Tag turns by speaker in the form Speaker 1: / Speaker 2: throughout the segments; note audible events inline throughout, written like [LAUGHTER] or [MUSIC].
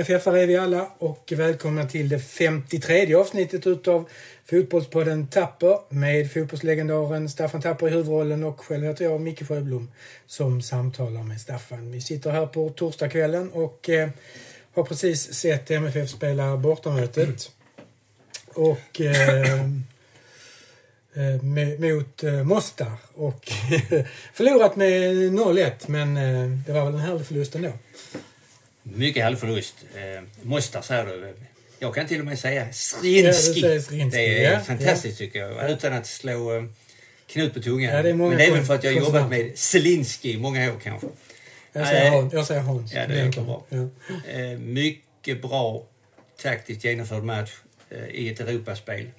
Speaker 1: MFF-are är vi alla och välkomna till det 53 avsnittet utav Fotbollspodden Tapper med fotbollslegendaren Staffan Tapper i huvudrollen och själv heter jag Micke Sjöblom som samtalar med Staffan. Vi sitter här på torsdagskvällen och eh, har precis sett MFF spela bortamötet. Och eh, eh mot eh, Mostar och [LAUGHS] förlorat med 0-1 men eh, det var väl en härlig förlust ändå.
Speaker 2: Mycket härlig förlust. Eh, Mostar säger du. Jag kan till och med säga Srinski. Ja, det är ja, fantastiskt ja. tycker jag. Utan att slå eh, knut på tungan. Ja, det Men det är väl för att jag har jobbat med Zelinski i många år kanske.
Speaker 1: Jag säger. Jag säger Hans.
Speaker 2: Ja, det är bra. Eh, mycket bra taktiskt genomförd match eh, i ett Europaspel.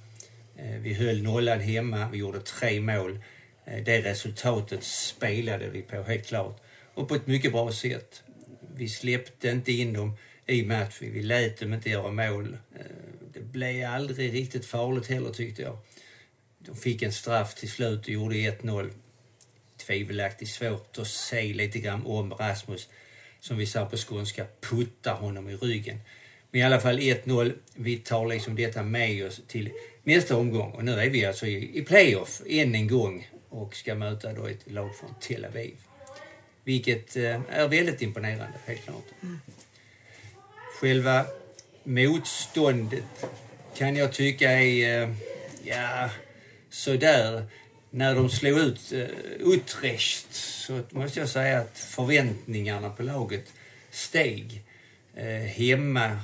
Speaker 2: Eh, vi höll nollan hemma, vi gjorde tre mål. Eh, det resultatet spelade vi på helt klart. Och på ett mycket bra sätt vi släppte inte in dem i matchen. Vi lät dem inte göra mål. Eh, det blev aldrig riktigt farligt heller tyckte jag. De fick en straff till slut och gjorde 1-0. Tvivelaktigt svårt att se lite grann om Rasmus, som vi sa på skånska, puttar honom i ryggen. Men i alla fall 1-0. Vi tar liksom detta med oss till nästa omgång. Och nu är vi alltså i playoff än en gång och ska möta då ett lag från Tel Aviv. Vilket eh, är väldigt imponerande, helt klart. Själva motståndet kan jag tycka är, eh, ja, sådär. När de slog ut eh, Utrecht så måste jag säga att förväntningarna på laget steg. Hemma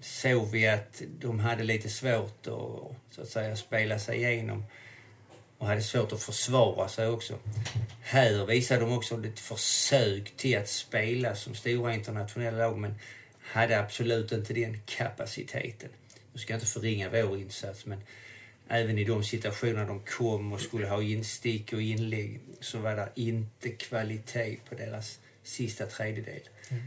Speaker 2: såg vi att de hade lite svårt att, så att säga, spela sig igenom och hade svårt att försvara sig också. Här visade de också ett försök till att spela som stora internationella lag men hade absolut inte den kapaciteten. Nu ska jag inte förringa vår insats men även i de situationer de kom och skulle ha instick och inlägg så var det inte kvalitet på deras sista tredjedel. Mm.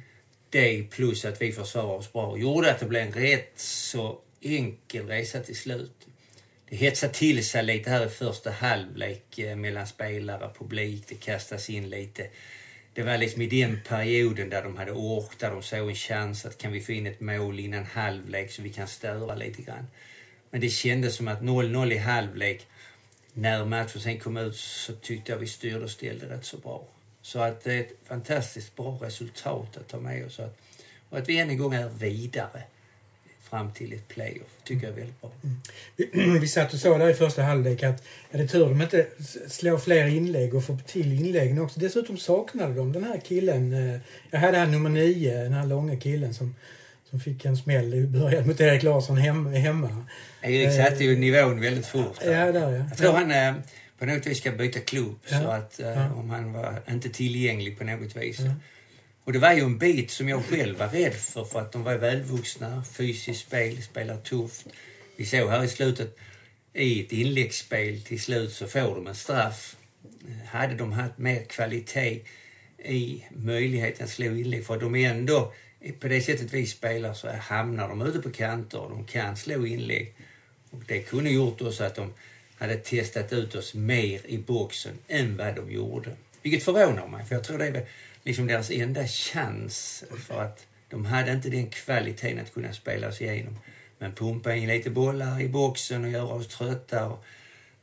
Speaker 2: Det plus att vi försvarade oss bra gjorde att det blev en rätt så enkel resa till slut det hetsade till sig lite här i första halvlek eh, mellan spelare och publik. Det kastas in lite. Det var liksom i den perioden där de hade ork, där de såg en chans att kan vi få in ett mål innan halvlek så vi kan störa lite grann. Men det kändes som att 0-0 i halvlek, när matchen sen kom ut så tyckte jag vi styrde och ställde rätt så bra. Så att det är ett fantastiskt bra resultat att ta med oss. Och att vi än en gång är vidare fram till ett playoff. tycker jag är väldigt bra.
Speaker 1: Mm. Vi, [CLEARS THROAT] satt och såg där i första halvlek att är det tur de inte slår fler inlägg och får till inläggen också. Dessutom saknade de den här killen. Eh, jag hade han nummer nio, den här långa killen som, som fick en smäll i början mot Erik Larsson hemma.
Speaker 2: Erik satte ju nivån väldigt fort.
Speaker 1: Ja, där, ja.
Speaker 2: Jag tror han eh, på något vis ska byta klubb ja. så att eh, ja. om han var inte tillgänglig på något vis. Ja. Och det var ju en bit som jag själv var rädd för, för att de var välvuxna, fysiskt spel, spelar tufft. Vi såg här i slutet, i ett inläggsspel till slut så får de en straff. Hade de haft mer kvalitet i möjligheten att slå inlägg, för de är ändå, på det sättet vi spelar så hamnar de ute på kanter och de kan slå inlägg. Och det kunde gjort oss att de hade testat ut oss mer i boxen än vad de gjorde. Vilket förvånar mig, för jag tror det är liksom deras enda chans för att de hade inte den kvaliteten att kunna spela sig igenom. Men pumpa in lite bollar i boxen och göra oss trötta och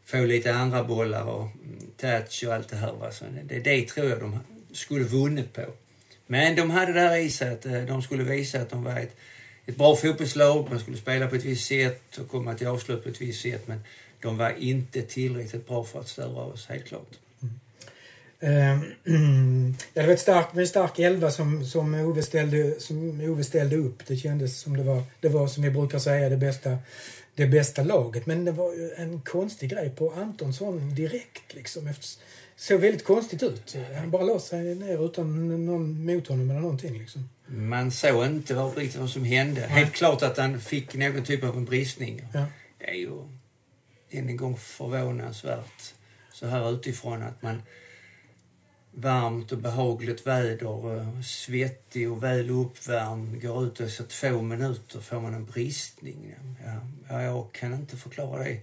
Speaker 2: få lite andra bollar och touch och allt det här. Va? Så det, det tror jag de skulle vunnit på. Men de hade där i sig att eh, de skulle visa att de var ett, ett bra fotbollslag. Man skulle spela på ett visst sätt och komma till avslut på ett visst sätt. Men de var inte tillräckligt bra för att störa oss, helt klart.
Speaker 1: Uh, [CLEARS THROAT] ja, det var ett stark, en stark elva som, som, Ove ställde, som Ove ställde upp. Det kändes som det var, det var som vi brukar säga det bästa, det bästa laget. Men det var ju en konstig grej på Antonsson direkt. Liksom, efter, såg väldigt konstigt ut. Han bara la sig ner utan någon mot honom eller någonting. Liksom.
Speaker 2: Man såg inte vad, riktigt vad som hände. Ja. Helt klart att han fick någon typ av en bristning. Ja. Det är ju än en gång förvånansvärt så här utifrån att man varmt och behagligt väder, eh, svettig och väl uppvärmd, går ut och så två minuter får man en bristning. Ja, jag kan inte förklara det.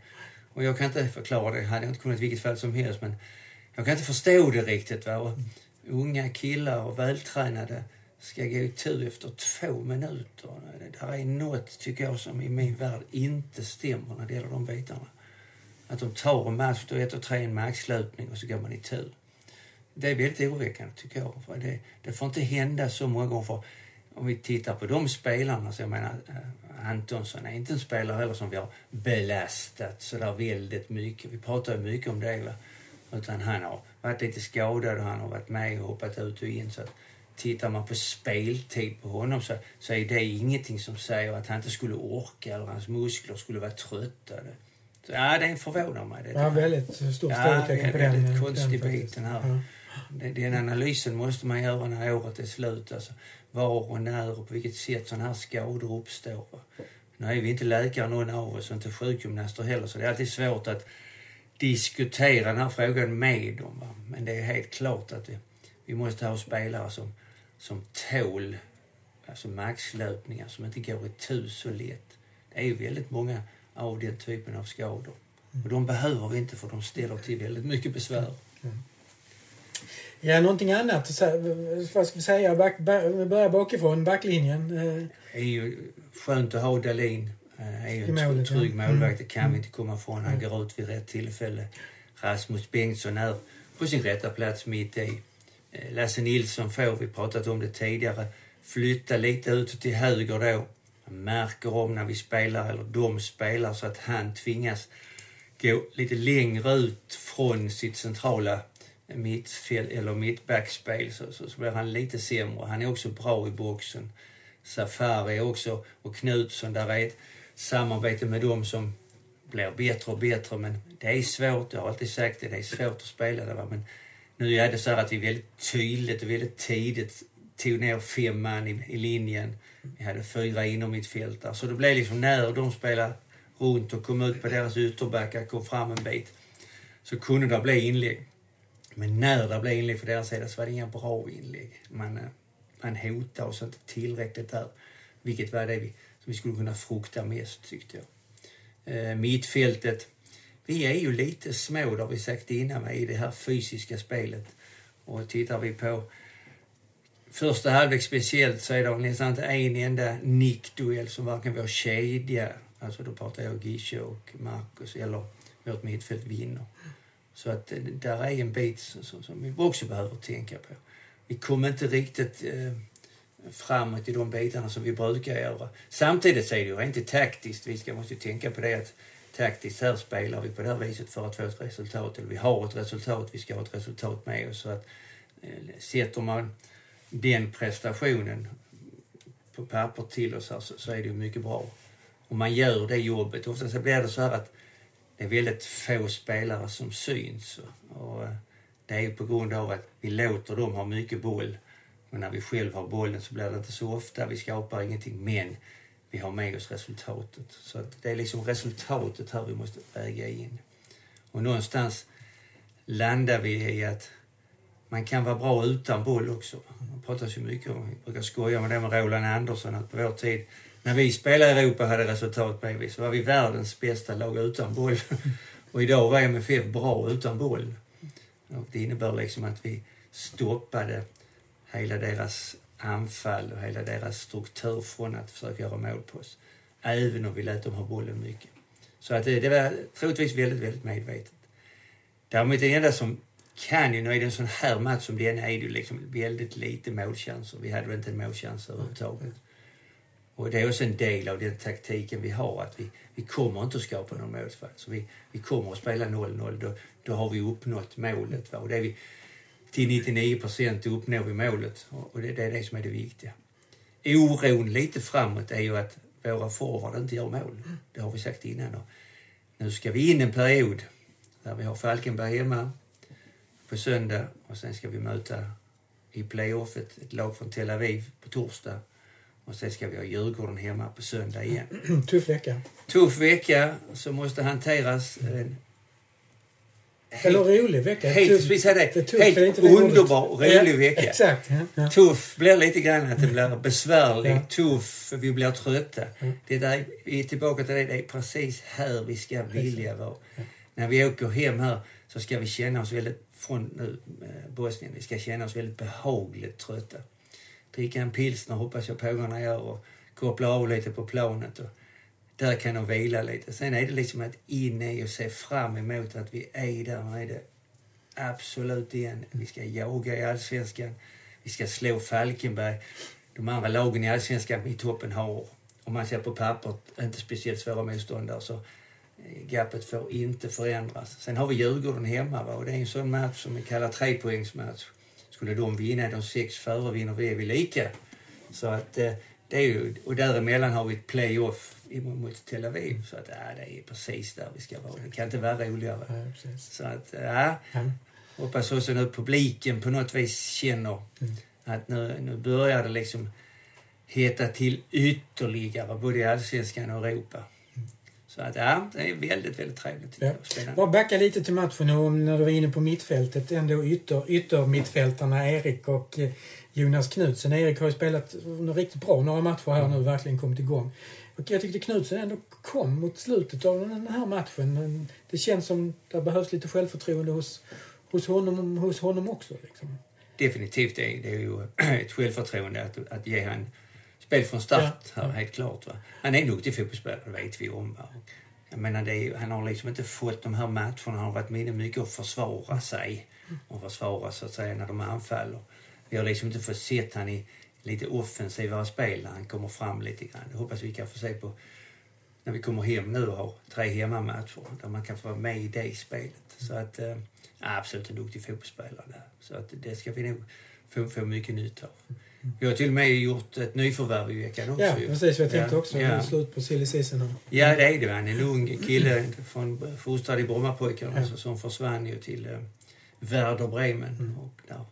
Speaker 2: Och jag kan inte förklara det, hade jag inte kunnat i vilket fall som helst, men jag kan inte förstå det riktigt. Va? Och unga killar och vältränade ska gå itu efter två minuter. Det är något, tycker jag, som i min värld inte stämmer när det gäller de bitarna. Att de tar en match, då ett och tre en maxlöpning och så går man i tur. Det är väldigt oroväckande, tycker jag. För det, det får inte hända så många gånger. För om vi tittar på de spelarna, så jag menar, eh, Antonsson är inte en spelare heller som vi har belastat så där väldigt mycket. Vi pratar ju mycket om det. Va? Utan han har varit lite skadad och han har varit med och hoppat ut och in. Så att tittar man på speltid på honom så, så är det ingenting som säger att han inte skulle orka eller hans muskler skulle vara trötta. Så, ja, det förvånar mig. Det
Speaker 1: ja, väldigt stort
Speaker 2: ja,
Speaker 1: frågetecken på den.
Speaker 2: väldigt
Speaker 1: den,
Speaker 2: konstig
Speaker 1: den,
Speaker 2: bit den här. Ja. Den analysen måste man göra när året är slut. Alltså, var och när och på vilket sätt sådana här skador uppstår. Nu är vi inte läkare någon av oss och inte sjukgymnaster heller så det är alltid svårt att diskutera den här frågan med dem. Va? Men det är helt klart att vi, vi måste ha spelare som, som tål alltså maxlöpningar, som inte går i tu så lätt. Det är ju väldigt många av den typen av skador. Och de behöver vi inte för de ställer till väldigt mycket besvär. Mm.
Speaker 1: Ja, någonting annat. Vad ska vi säga? Back, back, vi börjar bakifrån, backlinjen.
Speaker 2: Eh. Det är ju skönt att ha Dahlin. Eh, är ju en målet, trygg målvakt. Det kan vi inte komma ifrån. Han går ut vid rätt tillfälle. Rasmus Bengtsson är på sin rätta plats mitt i. Eh, Lasse Nilsson får, vi pratat om det tidigare, flytta lite ut till höger då. Man märker om när vi spelar, eller de spelar, så att han tvingas gå lite längre ut från sitt centrala mittfält eller mittbackspel så, så, så blir han lite sämre. Han är också bra i boxen. Safari också och Knutsson, där är ett samarbete med dem som blir bättre och bättre men det är svårt, jag har alltid sagt det, det är svårt att spela det. Va? Men nu är det så att vi väldigt tydligt och väldigt tidigt tog ner fem man i, i linjen. Vi hade fyra inom mitt fält där. Så det blev liksom när de spelade runt och kom ut på deras ytterbackar, kom fram en bit, så kunde det bli inlägg. Men när det blev inlägg för deras sida så var det inga bra inlägg. Man, eh, man hotade oss inte tillräckligt där. Vilket var det vi, som vi skulle kunna frukta mest tyckte jag. Eh, mittfältet. Vi är ju lite små, det har vi sagt innan, i det här fysiska spelet. Och tittar vi på första halvlek speciellt så är det nästan inte en enda nickduell som varken vår kedja, alltså då pratar jag Gische och Marcus, eller vårt mittfält vinner. Så att eh, där är en bit som, som vi också behöver tänka på. Vi kommer inte riktigt eh, framåt i de bitarna som vi brukar göra. Samtidigt så är det ju rent taktiskt, vi ska måste tänka på det att taktiskt här spelar vi på det här viset för att få ett resultat. Eller vi har ett resultat, vi ska ha ett resultat med oss. Så att, eh, sätter man den prestationen på papper till oss här så, så är det ju mycket bra. Om man gör det jobbet. Ofta så blir det så här att det är väldigt få spelare som syns. Och eh, det är ju på grund av att vi låter dem ha mycket boll. Men när vi själva har bollen så blir det inte så ofta. Vi skapar ingenting, men vi har med oss resultatet. Så det är liksom resultatet här vi måste väga in. Och någonstans landar vi i att man kan vara bra utan boll också. Man pratar så mycket om, vi brukar skoja med det med Roland Andersson, att på vår tid när vi spelade i Europa hade resultat bredvid så var vi världens bästa lag utan boll. Och idag var MFF bra utan boll. Och det innebär liksom att vi stoppade hela deras anfall och hela deras struktur från att försöka göra mål på oss. Även om vi lät dem ha bollen mycket. Så att det, det var troligtvis väldigt, väldigt medvetet. Däremot det enda som kan ju, nu är det en sån här match som denna, är det ju liksom väldigt lite målchanser. Vi hade väl inte en målchans överhuvudtaget. Och det är också en del av den taktiken vi har, att vi, vi kommer inte att skapa någon målsfall. Så vi, vi kommer att spela 0-0, då, då har vi uppnått målet. Va? Och det är vi, till 99 procent uppnår vi målet och det, det, är det som är det viktiga. Oron lite framåt är ju att våra forward inte gör mål. Det har vi sagt innan. Och nu ska vi in en period där vi har Falkenberg hemma på söndag och sen ska vi möta i playoffet ett lag från Tel Aviv på torsdag och sen ska vi ha Djurgården hemma på söndag igen. [CLEARS THROAT]
Speaker 1: Tuff vecka.
Speaker 2: Tuff vecka som måste hanteras. En
Speaker 1: Eller rolig vecka.
Speaker 2: Helt, tuff, det, det tuff, helt det underbar rolig ja, vecka.
Speaker 1: Exakt. Ja, ja.
Speaker 2: Tuff blir lite grann att det blir besvärligt, tuff, vi blir trötta. Det där, vi är tillbaka till det, det är precis här vi ska vilja vara. När vi åker hem här så ska vi känna oss väldigt, från nu, eh, Bosnien, vi ska känna oss väldigt behagligt trötta dricka en pilsner hoppas jag pågarna gör och koppla av lite på planet. Och där kan de vila lite. Sen är det liksom att in i och se fram emot att vi är där nere. Absolut igen. Vi ska jaga i allsvenskan. Vi ska slå Falkenberg. De andra lagen i allsvenskan i toppen har, om man ser på pappret, inte speciellt svåra motståndare. Så eh, gapet får inte förändras. Sen har vi Djurgården hemma va? och det är en sån match som vi kallar trepoängsmatch. Skulle de vinna de sex före vinner vi, är vi lika. Så att eh, det är ju, och däremellan har vi ett playoff mot Tel Aviv. Så att ja, det är precis där vi ska vara. Det kan inte vara roligare.
Speaker 1: Ja,
Speaker 2: så att ja. hoppas också nu publiken på något vis känner mm. att nu, nu börjar det liksom heta till ytterligare både i allsvenskan och Europa. Så att ja, det är väldigt, väldigt trevligt. Ja.
Speaker 1: Bara backa lite till matchen och när du var inne på mittfältet. Ändå ytter, ytter mittfältarna Erik och eh, Jonas Knutsen. Erik har ju spelat riktigt bra några matcher här nu, verkligen kommit igång. Och jag tyckte Knutsen ändå kom mot slutet av den här matchen. Det känns som det behövs lite självförtroende hos, hos, honom, hos honom också. Liksom.
Speaker 2: Definitivt, det är, det är ju [CLEARS THROAT] ett självförtroende att, att ge han spel från start här, helt klart. Va? Han är en duktig fotbollsspelare, det vet vi om. Va? Jag menar, är, han har liksom inte fått de här matcherna. Han har varit med mycket att försvara sig och försvara så att säga när de anfaller. Vi har liksom inte fått se han i lite offensivare spel när han kommer fram lite grann. Det hoppas vi kan få se på när vi kommer hem nu och har tre hemmamatcher där man kan få vara med i det spelet. Så att, äh, absolut en duktig fotbollsspelare där. Så att det ska vi nog få, få mycket nytta av. Vi har till och med gjort ett nyförvärv i veckan också.
Speaker 1: Ja, precis. Jag tänkte ja, också. Ja. Det är slut på silly season.
Speaker 2: Ja, det är det. Han en ung kille från, fostrad i Brommapojkarna ja. som försvann ju till äh, Werder Bremen. Mm. Och där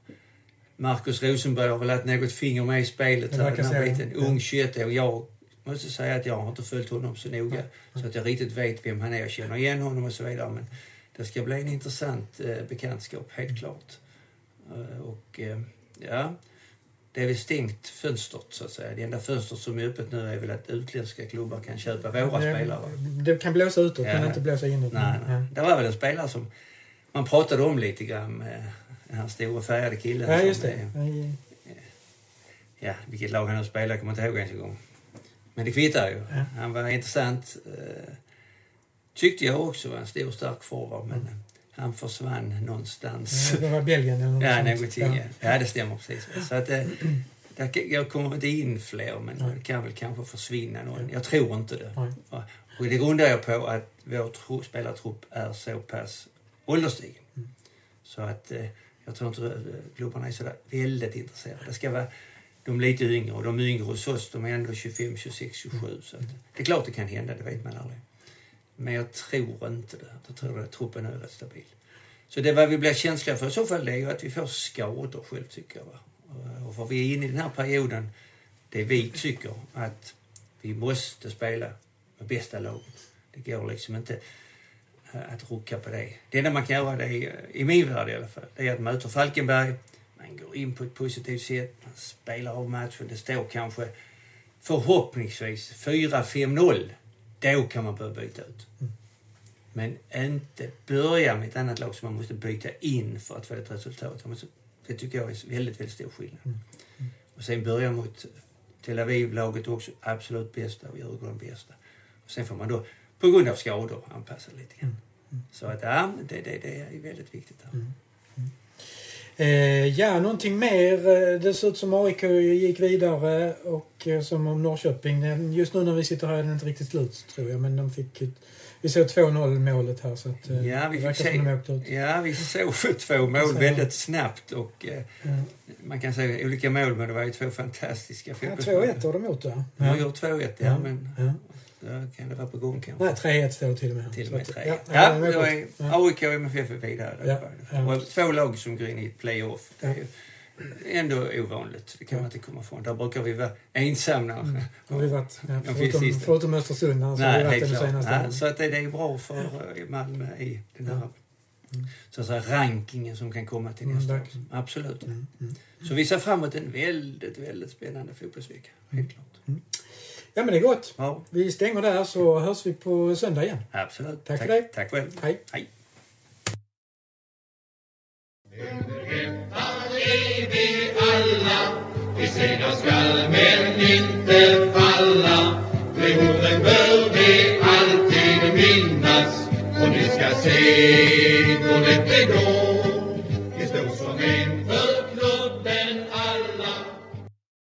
Speaker 2: Marcus Rosenberg har väl haft något finger med i spelet. Här, den här biten. Ung 21 år. Jag måste säga att jag har inte följt honom så noga mm. så att jag riktigt vet vem han är. Jag känner igen honom och så vidare. Men det ska bli en intressant eh, bekantskap, helt klart. Uh, och uh, ja, det är väl stängt fönstret så att säga. Det enda fönstret som är öppet nu är väl att utländska klubbar kan köpa våra det, spelare.
Speaker 1: Det kan blåsa utåt ja. men inte blåsa inåt.
Speaker 2: Nej, nej. Det var väl en spelare som man pratade om lite grann med den här stora färgade killen.
Speaker 1: Ja, just det.
Speaker 2: Är, ja, vilket lag han nu spelar kommer jag inte ihåg ens en gång. Men det kvittar ju. Ja. Han var intressant. Eh, tyckte jag också var en stor stark forward men mm. Han försvann någonstans.
Speaker 1: Ja, det var Belgien eller något
Speaker 2: Ja, någonting. Ja. ja, det stämmer precis. Så att, eh, jag kommer inte in fler men Nej. det kan väl kanske försvinna någon. Jag tror inte det. Nej. Och det grundar jag på att vår spelartrupp är så pass ålderstigen. Mm. Så att eh, jag tror inte eh, klubbarna är sådär väldigt intresserade. Det ska vara de lite yngre och de yngre hos oss de är ändå 25, 26, 27. Så att, det är klart det kan hända, det vet man aldrig. Men jag tror inte det. Jag tror att truppen är rätt stabil. Så det vad vi blir känsliga för i så fall det är ju att vi får skador själv tycker jag. Va? Eh, och för vi är inne i den här perioden det vi tycker att vi måste spela med bästa laget. Det går liksom inte eh, att rucka på det. Det enda man kan göra, det är, eh, i min värld i alla fall, det är att möta Falkenberg. Man går in på ett positivt sätt, man spelar av matchen. Det står kanske förhoppningsvis 4-5-0. Då kan man börja byta ut. Mm. Men inte börja med ett annat lag som man måste byta in för att få ett resultat. Det tycker jag är väldigt, väldigt stor skillnad. Mm. Mm. Och sen börja mot Tel Aviv-laget också absolut bästa och Djurgården bästa. Och sen får man då på grund av skador anpassa lite grann. Så att ja, det, det, det är väldigt viktigt. Här.
Speaker 1: Eh, ja, någonting mer. Eh, det ser ut som AIK gick vidare och eh, som om Norrköping. Just nu när vi sitter här är den inte riktigt slut tror jag, men de fick vi såg 2-0 målet här så att
Speaker 2: eh, ja, vi fick se, Ja, vi såg [LAUGHS] två mål väldigt snabbt och eh, ja. man kan säga olika mål men det var ju två fantastiska
Speaker 1: fotbollsmål. Ja, 2-1 har de gjort ja.
Speaker 2: De har gjort 2-1 ja, ja, men då kan det vara på gång kanske.
Speaker 1: Nej, 3-1 står det till och med.
Speaker 2: Till och med 3 Ja, ja, ja då är AIK och MFF vidare. Ja, ja. Och två lag som går in i ett playoff. Det är ju ändå ovanligt. Det kan man inte komma ifrån. Där brukar vi vara ensamma. Mm.
Speaker 1: Har vi varit, ja, förutom, förutom Östersund. Alltså,
Speaker 2: Nej, har vi varit senaste ja, så att det, det är bra för eh, Malmö i den här mm. så att säga, rankingen som kan komma till nästa mm, år. Absolut. Mm, mm. Så vi ser fram emot en väldigt, väldigt spännande fotbollsvecka. Helt klart. Mm.
Speaker 1: Ja men det är gott. Ja. Vi stänger där så hörs vi på söndag igen.
Speaker 2: Absolut.
Speaker 1: Tack, tack för det.
Speaker 2: Tack själv.
Speaker 1: Hej.
Speaker 2: Hej.
Speaker 3: I seger segrar skall men inte falla. De orden bör vi alltid minnas. Och ni ska se hur lätt det går